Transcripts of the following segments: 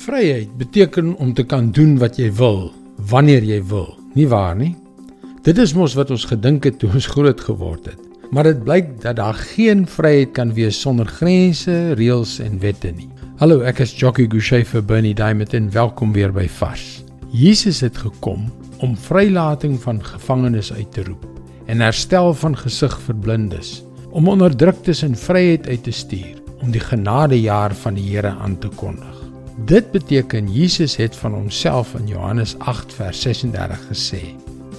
Vryheid beteken om te kan doen wat jy wil, wanneer jy wil. Nie waar nie? Dit is mos wat ons gedink het toe ons groot geword het. Maar dit blyk dat daar geen vryheid kan wees sonder grense, reëls en wette nie. Hallo, ek is Jockey Gouchee vir Bernie Diamond en welkom weer by Vars. Jesus het gekom om vrylating van gevangenes uit te roep en herstel van gesig vir blindes, om onderdruktes in vryheid uit te stuur, om die genadejaar van die Here aan te kondig. Dit beteken Jesus het van homself in Johannes 8 vers 36 gesê: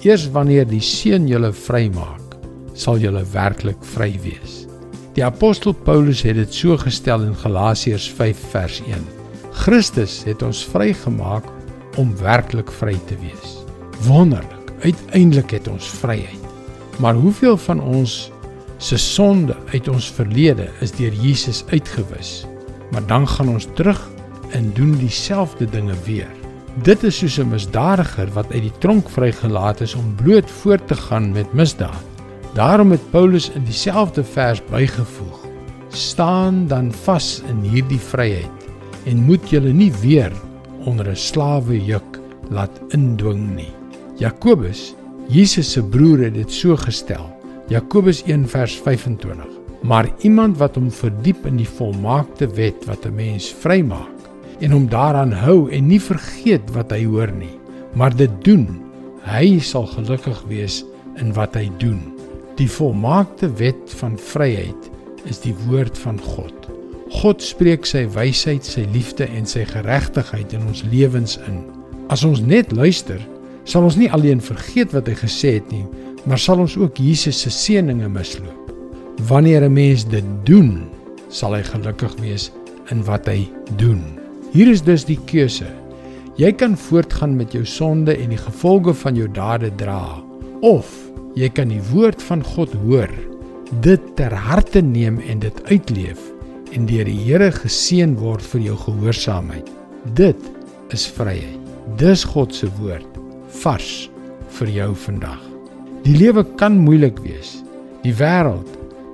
Eers wanneer die Seun julle vrymaak, sal julle werklik vry wees. Die apostel Paulus het dit so gestel in Galasiërs 5 vers 1. Christus het ons vrygemaak om werklik vry te wees. Wonderlik, uiteindelik het ons vryheid. Maar hoeveel van ons se sonde uit ons verlede is deur Jesus uitgewis? Maar dan gaan ons terug en doen dieselfde dinge weer. Dit is soos 'n misdadiger wat uit die tronk vrygelaat is om bloot voort te gaan met misdaad. Daarom het Paulus in dieselfde vers bygevoeg: "Staan dan vas in hierdie vryheid en moet julle nie weer onder 'n slawe juk laat indwing nie." Jakobus, Jesus se broer het dit so gestel. Jakobus 1 vers 25. Maar iemand wat hom verdiep in die volmaakte wet wat 'n mens vrymaak en hom daaraan hou en nie vergeet wat hy hoor nie, maar dit doen, hy sal gelukkig wees in wat hy doen. Die volmaakte wet van vryheid is die woord van God. God spreek sy wysheid, sy liefde en sy geregtigheid in ons lewens in. As ons net luister, sal ons nie alleen vergeet wat hy gesê het nie, maar sal ons ook Jesus se seëninge misloop. Wanneer 'n mens dit doen, sal hy gelukkig wees in wat hy doen. Hier is dus die keuse. Jy kan voortgaan met jou sonde en die gevolge van jou dade dra of jy kan die woord van God hoor, dit ter harte neem en dit uitleef en deur die Here geseën word vir jou gehoorsaamheid. Dit is vryheid. Dis God se woord vars vir jou vandag. Die lewe kan moeilik wees. Die wêreld,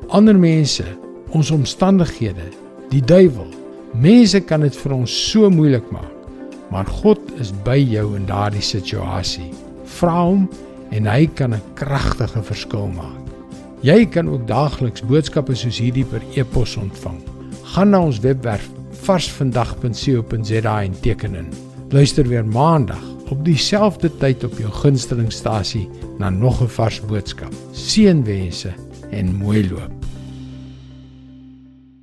ander mense, ons omstandighede, die duiwel Mense kan dit vir ons so moeilik maak, maar God is by jou in daardie situasie. Vra hom en hy kan 'n kragtige verskil maak. Jy kan ook daagliks boodskappe soos hierdie per e-pos ontvang. Gaan na ons webwerf varsvandag.co.za en teken in. Luister weer maandag op dieselfde tyd op jou gunstelingstasie na nog 'n vars boodskap. Seënwense en mooi loop.